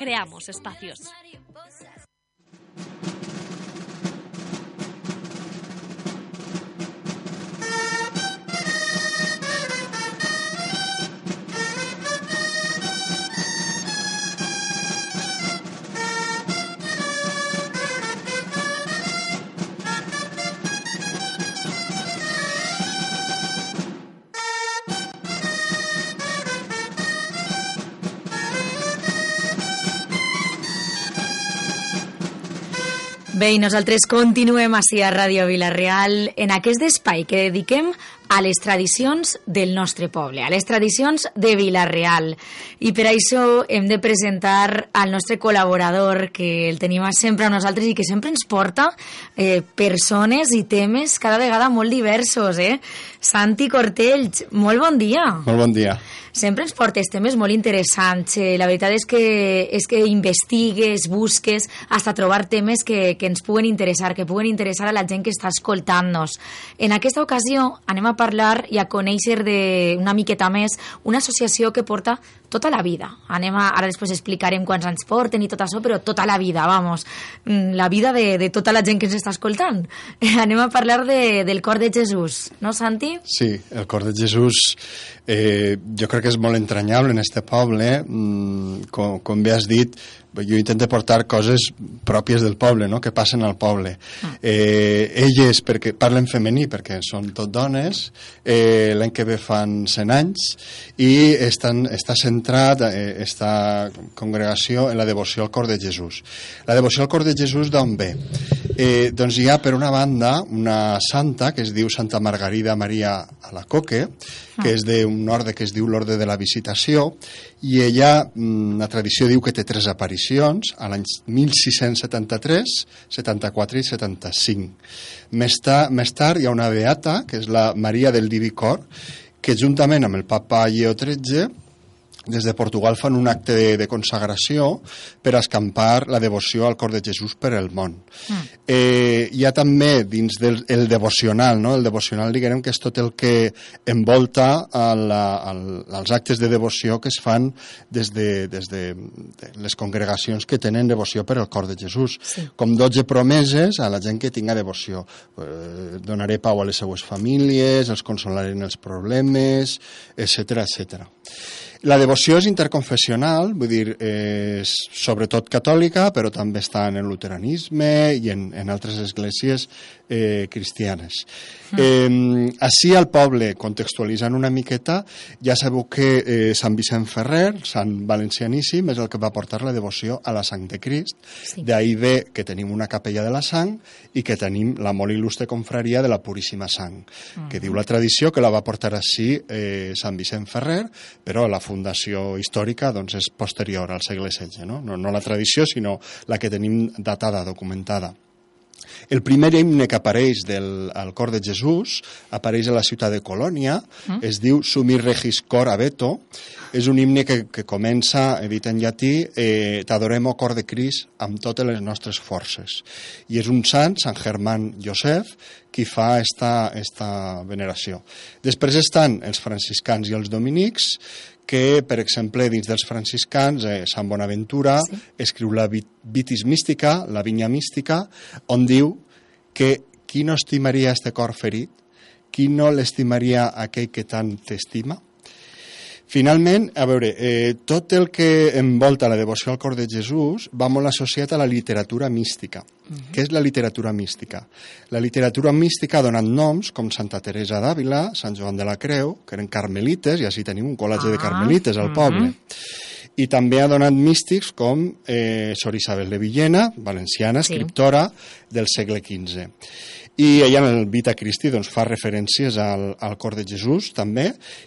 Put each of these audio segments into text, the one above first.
creamos espacios. Bé, i nosaltres continuem així a Ràdio Vilareal en aquest espai que dediquem a les tradicions del nostre poble, a les tradicions de Vilareal. I per això hem de presentar al nostre col·laborador, que el tenim sempre a nosaltres i que sempre ens porta eh, persones i temes cada vegada molt diversos. Eh? Santi Cortells, molt bon dia. Molt bon dia sempre ens portes temes molt interessants. Eh, la veritat és que, és que investigues, busques, hasta trobar temes que, que ens puguen interessar, que puguen interessar a la gent que està escoltant-nos. En aquesta ocasió anem a parlar i a conèixer de, una miqueta més una associació que porta tota la vida. Anem a, ara després explicarem quants anys porten i tot això, però tota la vida, vamos. Mm, la vida de, de tota la gent que ens està escoltant. Anem a parlar de, del cor de Jesús, no, Santi? Sí, el cor de Jesús eh, jo crec que és molt entranyable en este poble. Mm, com, com bé has dit, jo intento portar coses pròpies del poble, no? que passen al poble. Ah. Eh, elles, perquè parlen femení, perquè són tot dones, eh, l'any que ve fan 100 anys, i estan, està centrat, eh, esta congregació, en la devoció al cor de Jesús. La devoció al cor de Jesús d'on ve? Eh, doncs hi ha, per una banda, una santa que es diu Santa Margarida Maria Alacoque, que ah. és d'un orde que es diu l'orde de la visitació, i ella, mm, la tradició diu que té tres aparicions, a l'any 1673, 74 i 75. Més, ta, més tard hi ha una beata, que és la Maria del Diví Cor, que juntament amb el papa Lleo XIII des de Portugal fan un acte de, de consagració per escampar la devoció al cor de Jesús per el món. Mm. Eh, hi ha també dins del el devocional, no? el devocional diguem que és tot el que envolta a la, al, als actes de devoció que es fan des de, des de, de les congregacions que tenen devoció per al cor de Jesús. Sí. Com 12 promeses a la gent que tinga devoció. Eh, donaré pau a les seues famílies, els consolaré en els problemes, etc etc. La devoció és interconfessional, vull dir, és sobretot catòlica, però també està en el luteranisme i en, en altres esglésies eh, cristianes. Mm. Eh, així al poble, contextualitzant una miqueta, ja sabeu que eh, Sant Vicent Ferrer, Sant Valencianíssim, és el que va portar la devoció a la sang de Crist. Sí. D'ahir ve que tenim una capella de la sang i que tenim la molt il·lustre confraria de la Puríssima Sang, mm. que diu la tradició que la va portar així eh, Sant Vicent Ferrer, però la fundació històrica doncs, és posterior al segle XVI, no? No, no la tradició, sinó la que tenim datada, documentada. El primer himne que apareix del, al cor de Jesús apareix a la ciutat de Colònia, mm. es diu Sumir Regis Cor Abeto, és un himne que, que comença, dit en llatí, eh, t'adorem, o cor de Cris, amb totes les nostres forces. I és un sant, Sant Germán Josef, qui fa esta, esta veneració. Després estan els franciscans i els dominics, que, per exemple, dins dels franciscans, eh, Sant Bonaventura sí. escriu la Vitis Mística, la Vinya Mística, on diu que qui no estimaria este cor ferit, qui no l'estimaria aquell que tant t'estima, Finalment, a veure, eh, tot el que envolta la devoció al cor de Jesús va molt associat a la literatura mística. Uh -huh. Què és la literatura mística? La literatura mística ha donat noms com Santa Teresa d'Àvila, Sant Joan de la Creu, que eren carmelites, i així tenim un col·legi ah, de carmelites al uh -huh. poble. I també ha donat místics com eh, Sor Isabel de Villena, valenciana, escriptora sí. del segle XV. I ella en el Vita Christi doncs, fa referències al, al cor de Jesús també,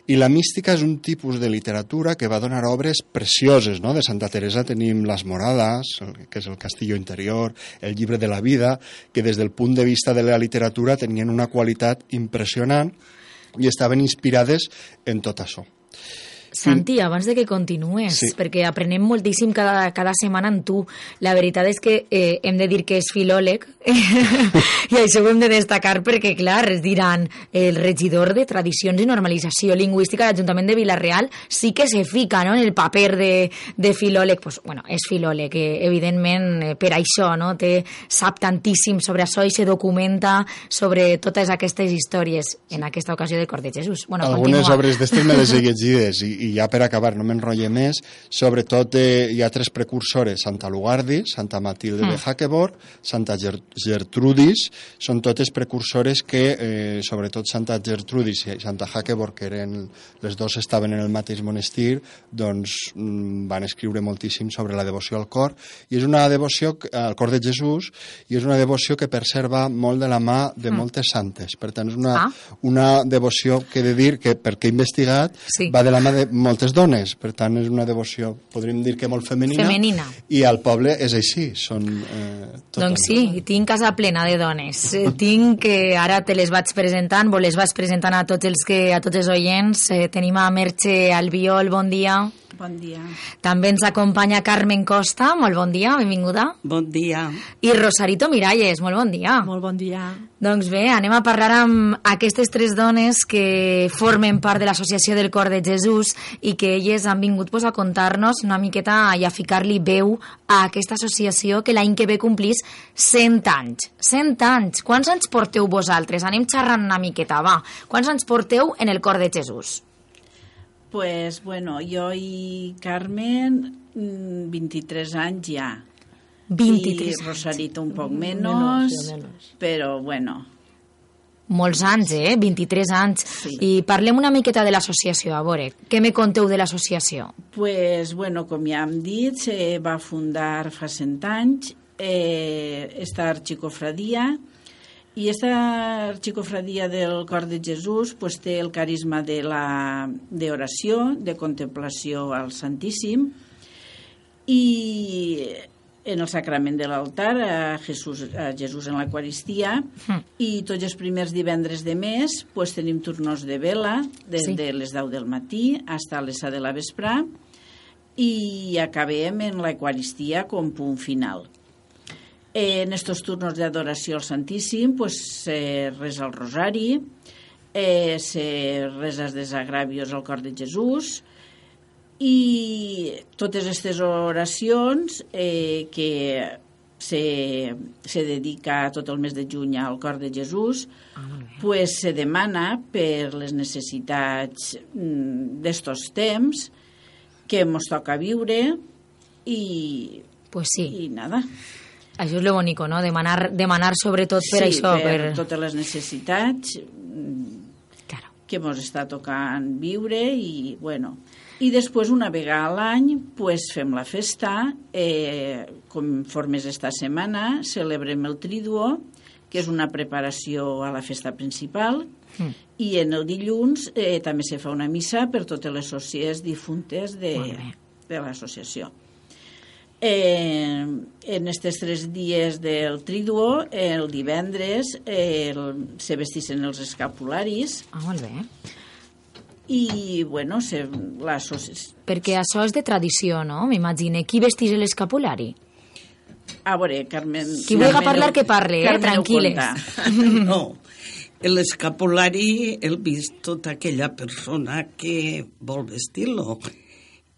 i la mística és un tipus de literatura que va donar obres precioses, no? De Santa Teresa tenim Les Morades, que és el Castillo Interior, el Llibre de la Vida, que des del punt de vista de la literatura tenien una qualitat impressionant i estaven inspirades en tot això. Santi, abans de que continues, Sí. perquè aprenem moltíssim cada, cada setmana amb tu. La veritat és que eh, hem de dir que és filòleg i això ho hem de destacar perquè, clar, es diran el regidor de Tradicions i Normalització Lingüística de l'Ajuntament de Vilareal sí que se fica no, en el paper de, de filòleg. Pues, bueno, és filòleg, eh, evidentment, eh, per això, no? Té, sap tantíssim sobre això i se documenta sobre totes aquestes històries en aquesta ocasió del Cor de Jesús. Bueno, Algunes continua. obres d'estes me les he llegides i, i ja per acabar, no m'enrotlle més, sobretot eh, hi ha tres precursores, Santa Lugardi, Santa Matilde de Hackeborg, Santa Ger Gertrudis, són totes precursores que, eh, sobretot Santa Gertrudis i Santa Hackeborg, que eren, les dos estaven en el mateix monestir, doncs mm, van escriure moltíssim sobre la devoció al cor, i és una devoció al cor de Jesús, i és una devoció que perserva molt de la mà de moltes santes. Per tant, és una, Ah. una devoció que he de dir que, perquè he investigat, Sí. va de la mà de moltes dones. Per tant, és una devoció, podríem dir que molt femenina. Femenina. I al poble és així, són eh, totes. Doncs sí, i tinc casa plena de dones. Eh, tinc que ara te les vaig presentant, vos les vaig presentant a tots els, que, a tots els oients. Eh, tenim a Merche Albiol, bon dia. Bon dia. També ens acompanya Carmen Costa, molt bon dia, benvinguda. Bon dia. I Rosarito Miralles, molt bon dia. Molt bon dia. Doncs bé, anem a parlar amb aquestes tres dones que formen part de l'Associació del Cor de Jesús i que elles han vingut pues, a contar-nos una miqueta i a ficar-li veu a aquesta associació que l'any que ve complís 100 anys. 100 anys! Quants anys porteu vosaltres? Anem xerrant una miqueta, va. Quants anys porteu en el Cor de Jesús? Pues bueno, jo i Carmen, mm, 23 anys ja. 23 I. Rosarito un poc menos, Menos, ja menos. però bueno, Molts anys, eh? 23 anys. Sí. I parlem una miqueta de l'associació, a veure. Què me conteu de l'associació? pues, bueno, com ja hem dit, se va fundar fa 100 anys eh, esta arxicofradia i esta arxicofradia del Cor de Jesús pues, té el carisma de la d'oració, de contemplació al Santíssim i en el sacrament de l'altar a Jesús, a Jesús en l'Eucaristia Mm. i tots els primers divendres de mes pues, tenim turnos de vela des Sí. de les 10 del matí fins a les 7 de la vesprà i acabem en l'Eucaristia com punt final. En estos turnos de adoració al Santíssim pues, se resa el rosari, eh, se resa els desagravios al cor de Jesús i totes aquestes oracions eh, que se, se dedica tot el mes de juny al cor de Jesús pues se demana per les necessitats mm, d'estos temps que ens toca viure i, Pues sí. i nada. Això és lo bonico, no? Demanar, demanar sobretot per sí, això. per, Per... totes les necessitats mm, Claro. que ens està tocant viure i, bueno, i després una vegada a l'any pues, fem la festa, eh, conforme és esta setmana, celebrem el Triduo, que és una preparació a la festa principal, Mm. i en el dilluns eh, també se fa una missa per totes les societats difuntes de, de l'associació. Eh, en aquests tres dies del Triduo, el divendres eh, el, se vestissin els escapularis Ah, molt bé. i, bueno, se, la Perquè això és de tradició, no? M'imagine. Qui vestís l'escapulari? A veure, Carmen... Qui Carmen parlar que parle, eh? Carmen Tranquil·les. No, l'escapulari el vist tota aquella persona que vol vestir-lo.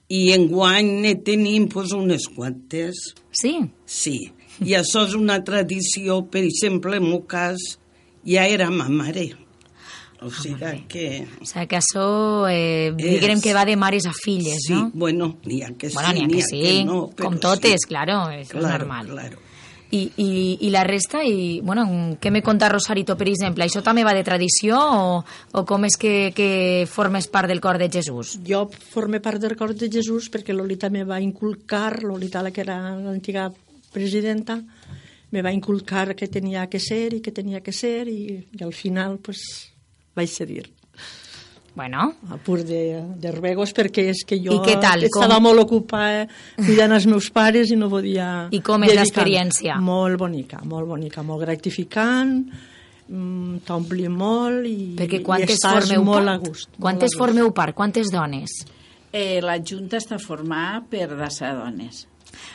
I enguany ne tenim pues, unes quantes, Sí? sí. I això és una tradició, per exemple, en el cas, ja era ma mare. O sigui que... O sigui que això, eh, diguem que va de mares a filles, Sí, no? bueno, n'hi ha que Bueno, sí, n'hi ha que sí, que no. com totes, sí. claro, és claro, normal. Claro. I, i, I la resta, i, bueno, què me conta Rosarito, per exemple? Això també va de tradició o, o com és que, que formes part del cor de Jesús? Jo formé part del cor de Jesús perquè Lolita me va inculcar, Lolita, la que era l'antiga presidenta, me va inculcar que tenia que ser i que tenia que ser i, i al final pues, vaig cedir Bueno, a pur de, de ruegos perquè és que jo tal? estava Com- molt ocupada cuidant els meus pares i no podia... I com és l'experiència? Molt bonica, molt bonica, molt gratificant, mm, t'ompli molt i, perquè i estàs formeu molt part? a gust. molt Quantes a gust. formeu part? Quantes dones? Eh, la Junta està formada per 10 dones.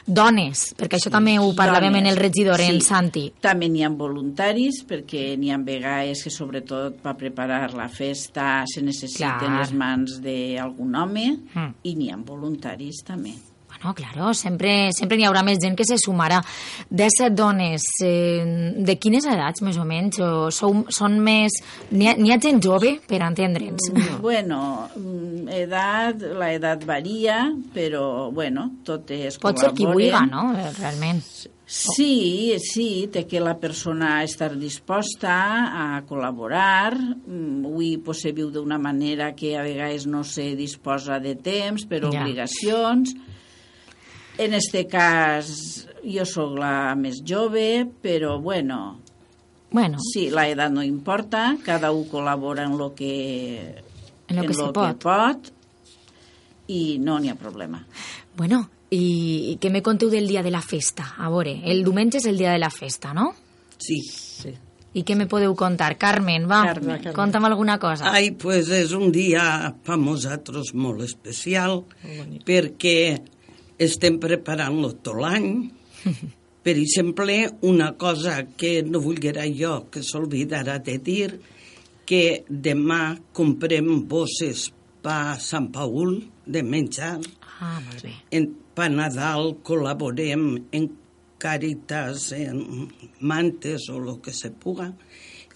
Dones, perquè això també ho parlàvem Dones, en el regidor, en sí. Santi. També n'hi ha voluntaris, perquè n'hi ha vegades que sobretot per preparar la festa se necessiten Clar. les mans d'algun home Mm. i n'hi ha voluntaris també. Bueno, claro, sempre, sempre n'hi haurà més gent que se sumarà. 17 dones, eh, de quines edats, més o menys? O sou, són més... N'hi ha, ha gent jove, per entendre'ns? Bueno, mm, edat, la edat varia, però, bueno, totes Pot ser qui col·laboren. no?, realment. Sí, sí, té que la persona estar disposta a col·laborar. Mm, Avui pues, se viu d'una manera que a vegades no se disposa de temps per Ja. obligacions. En este cas, jo sóc la més jove, però bueno, Bueno, sí, la edat no importa, cada un col·labora en lo que, En lo que se lo pot. que pot i no n'hi ha problema. bueno, i, i què me conteu del dia de la festa? A veure, el diumenge és el dia de la festa, no? Sí. Sí. I què me podeu contar? Carmen, va, Carmen. Carmen. conta'm alguna cosa. Ai, pues és un dia per nosaltres molt especial bonic. perquè estem preparant-lo tot l'any. Per exemple, una cosa que no volguera jo que s'oblidara de dir, que demà comprem bosses per Sant Paul de menjar, Ah, molt bé. en, per Nadal col·laborem en càritas, en mantes o el que se puga,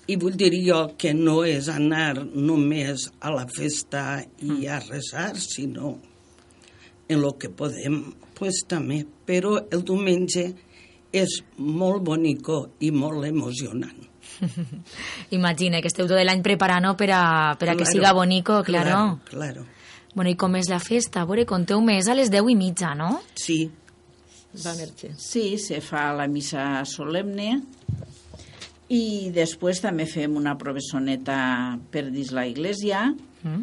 i vull dir jo que no és anar només a la festa i a resar, sinó en lo que podem, pues també. Però el diumenge és molt bonico i molt emocionant. Imagina que esteu tot l'any preparant per a, per a que siga bonico, claro. Claro, claro. Bueno, i com és la festa? A veure, conteu més a les 10 i mitja, no? Sí, Va merge. Sí, se fa la missa solemne i després també fem una provesoneta per dins la iglesia Mm.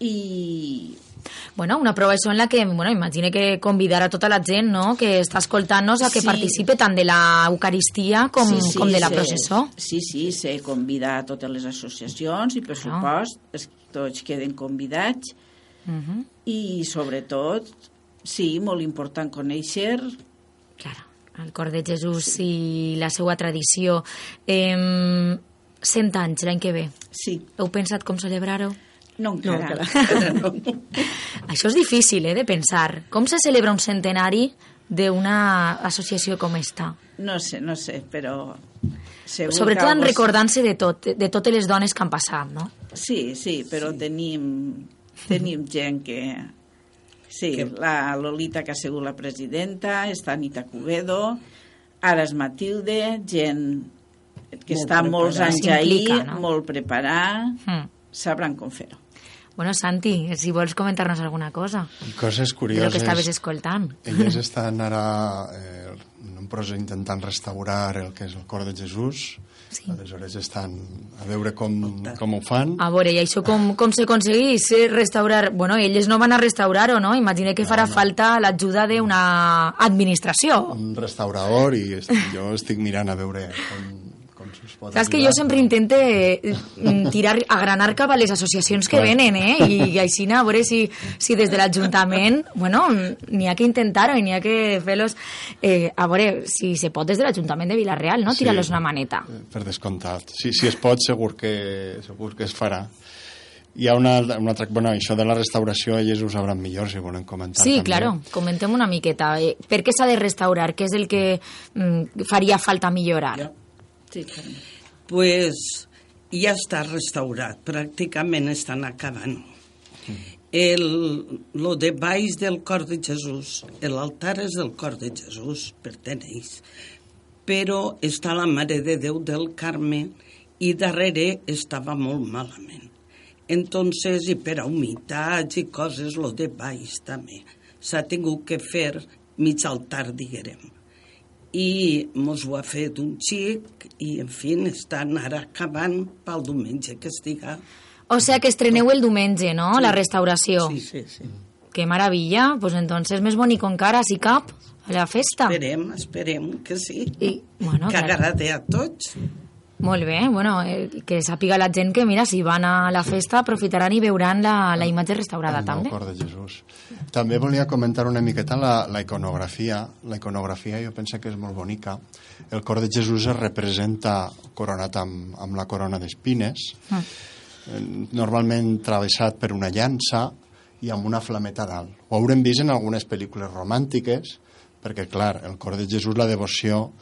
I Bueno, una prova això en la que, bueno, imagine que convidar a tota la gent, no?, que està escoltant-nos a que Sí. participe tant de la Eucaristia com, sí, sí, com de la se- processó. Sí, sí, se convida a totes les associacions i per supost es, tots queden convidats Uh -huh. i sobretot, sí, molt important conèixer Claro, el cor de Jesús i la seva tradició. Eh, 100 anys l'any que ve. sí, Heu pensat com celebrar-ho? No encara, encara. Ara no. Això és difícil, eh, de pensar. Com se celebra un centenari d'una associació com esta? no sé, no sé, però segur Sobretot en algo- recordant-se de tot, de totes les dones que han passat, no? Sí, sí, però sí. tenim, tenim gent que... Sí, Que- la Lolita, que ha sigut la presidenta, està Anita Cubedo, ara és Matilde, gent que Molt està molts preparada. anys ahí, S'implica, no? molt preparada, Mm. sabran com fer-ho. Bueno, Santi, si vols comentar-nos alguna cosa I coses de curioses. lo que estaves escoltant. Elles estan ara eh, en un procés intentant restaurar el que és el cor de Jesús. Sí. Aleshores estan a veure com, com ho fan. A veure, i això com, com s'aconseguís eh, restaurar? Bueno, elles no van a restaurar-ho, no? Imagina que farà falta l'ajuda d'una administració. Un restaurador i estic, jo estic mirant a veure com, pot Saps que jo sempre intente eh, mm, tirar, agranar cap a les associacions que Clar. venen, eh? I, així a veure si, si des de l'Ajuntament, bueno, n'hi ha que intentar-ho i n'hi ha que fer-los... Eh, a veure si se pot des de l'Ajuntament de Vilareal, no? Sí. Tirar-los una maneta. Per descomptat. Si, si es pot, segur que, segur que es farà. Hi ha una, una altra... Bueno, això de la restauració, elles ho sabran millor, si volen comentar. Sí, també. claro, comentem una miqueta. Eh, per què s'ha de restaurar? Què és el que mm, faria falta millorar? Ja. Sí, pues ja està restaurat, pràcticament estan acabant. El, lo de baix del cor de Jesús, l'altar és del cor de Jesús, perteneix, però està la Mare de Déu del Carme i darrere estava molt malament. Entonces, i per a humitats i coses, lo de baix també. S'ha tingut que fer mig altar, diguem i mos ho ha fet un xic i, en fi, estan ara acabant pel diumenge que estiga. O sea que estreneu el diumenge, no? La restauració. Sí. Sí, sí. Qué maravilla. Pues entonces més bonico encara, si cap, a la festa. Esperem, esperem que sí. I, bueno, que clar. agrade a tots. Molt bé, bueno, eh, que sàpiga la gent que, mira, si van a la festa aprofitaran i veuran la, la imatge restaurada el també. cor de Jesús. També volia comentar una miqueta la, la iconografia. La iconografia jo penso que és molt bonica. El cor de Jesús es representa coronat amb, amb la corona d'espines, Mm. eh, normalment travessat per una llança i amb una flameta dalt. Ho haurem vist en algunes pel·lícules romàntiques, perquè, clar, el cor de Jesús, la devoció,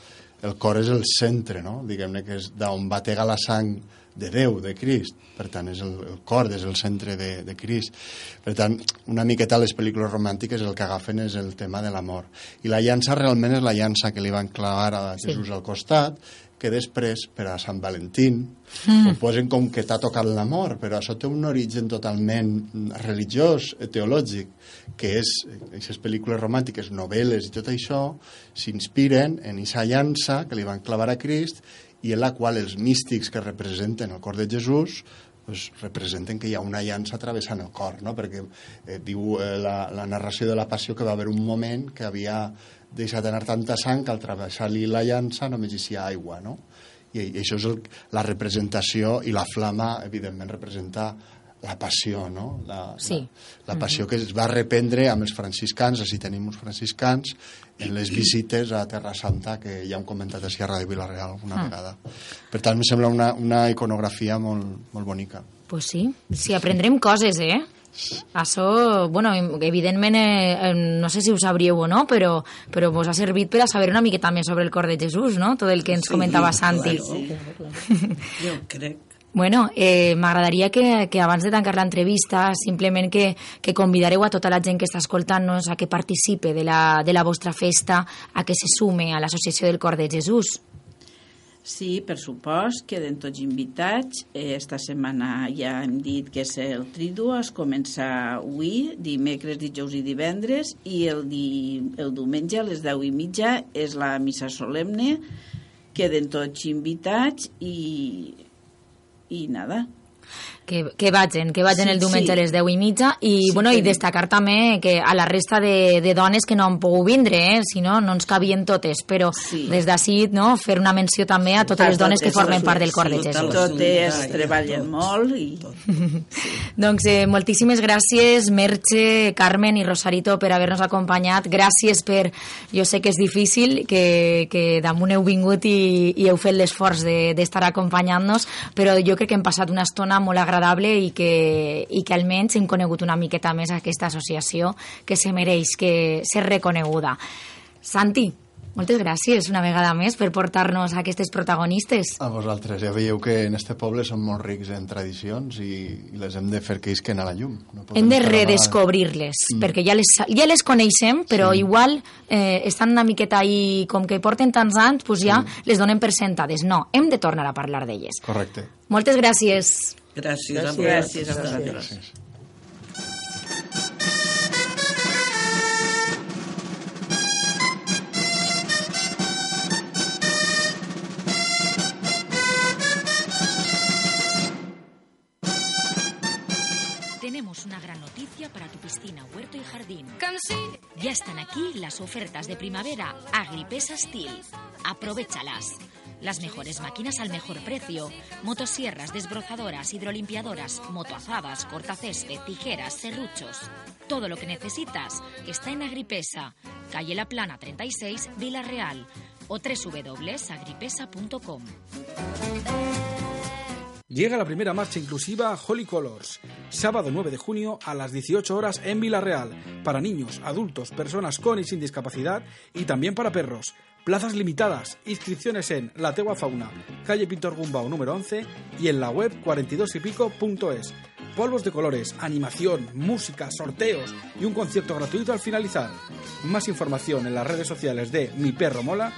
el cor és el centre, no? Diguem-ne que és d'on batega la sang de Déu, de Crist. Per tant, és el, el cor, és el centre de, de Crist. Per tant, una miqueta les pel·lícules romàntiques el que agafen és el tema de l'amor. I la llança realment és la llança que li van clavar a Sí. Jesús al costat, que després, per a Sant Valentín, mm. ho posen com que t'ha tocat l'amor, però això té un origen totalment religiós, eh, teològic, que és, aquestes pel·lícules romàntiques, novel·les i tot això, s'inspiren en aquesta llança que li van clavar a Crist i en la qual els místics que representen el cor de Jesús pues, representen que hi ha una llança travessant el cor, no? perquè eh, diu eh, la, la narració de la passió que va haver un moment que havia deixat anar tanta sang que al travessar-li la llança només hi sia aigua, no? I, i això és el, la representació i la flama, evidentment, representa la passió, no? La, Sí. la, la passió que es va reprendre amb els franciscans, així tenim uns franciscans, en les visites a Terra Santa, que ja hem comentat a Sierra de Vilareal una vegada. Per tant, em sembla una, una iconografia molt, molt bonica. Pues sí, sí, aprendrem coses, eh? Això, bueno, evidentment, eh, no sé si ho sabríeu o no, però, però vos ha servit per a saber una miqueta més sobre el cor de Jesús, no? Tot el que ens Sí, comentava Santi. claro. Jo crec. Bueno, eh, m'agradaria que, que abans de tancar l'entrevista simplement que, que convidareu a tota la gent que està escoltant-nos a que participe de la, de la vostra festa, a que se sume a l'Associació del Cor de Jesús. Sí, per supost, queden tots invitats. Eh, Esta setmana ja hem dit que és el Triduo, es comença avui, dimecres, dijous i divendres, i el, di, el diumenge a les 10 i mitja és la missa solemne. Queden tots invitats i, i nada. Que, que vagin, que vagin Sí, el diumenge sí. a les 10 i mitja i, Sí, bueno, i destacar també que a la resta de, de dones que no han pogut vindre, eh? si no, no ens cabien totes, però Sí. des d'ací no, fer una menció també a totes A les dones que formen part del Cor de Jesús. totes. Totes treballen tot, molt i... Doncs eh, moltíssimes gràcies, Merche, Carmen i Rosarito, per haver-nos acompanyat. Gràcies per... Jo sé que és difícil, que, que damunt heu vingut i, i heu fet l'esforç de- d'estar acompanyant-nos, però jo crec que hem passat una estona molt agradable i que, i que almenys hem conegut una miqueta més aquesta associació que se mereix que ser reconeguda. Santi, moltes gràcies una vegada més per portar-nos a aquestes protagonistes. A vosaltres, ja veieu que en este poble som molt rics en tradicions i, i les hem de fer que isquen a la llum. No podem Hem de redescobrir-les, mm. perquè ja les, ja les coneixem, però sí. igual eh, estan una miqueta ahí, com que porten tants anys, pues ja sí. les donem per sentades. No, hem de tornar a parlar d'elles. Correcte. Moltes gràcies. Gràcies, a Gràcies a vosaltres. Gràcies. Tenemos una gran noticia para tu piscina, huerto y jardín. Ya están aquí las ofertas de primavera Agripesa Steel. Aprovechalas. Las mejores máquinas al mejor precio. Motosierras, desbrozadoras, hidrolimpiadoras, motoazadas, cortacésped, tijeras, serruchos. Todo lo que necesitas está en Agripesa, calle La Plana 36, Vila o www.agripesa.com. Llega la primera marcha inclusiva Holy Colors, sábado 9 de junio a las 18 horas en Villarreal, para niños, adultos, personas con y sin discapacidad y también para perros. Plazas limitadas, inscripciones en La Tegua Fauna, calle Pintor Gumbao número 11 y en la web 42 y pico.es. Polvos de colores, animación, música, sorteos y un concierto gratuito al finalizar. Más información en las redes sociales de Mi Perro Mola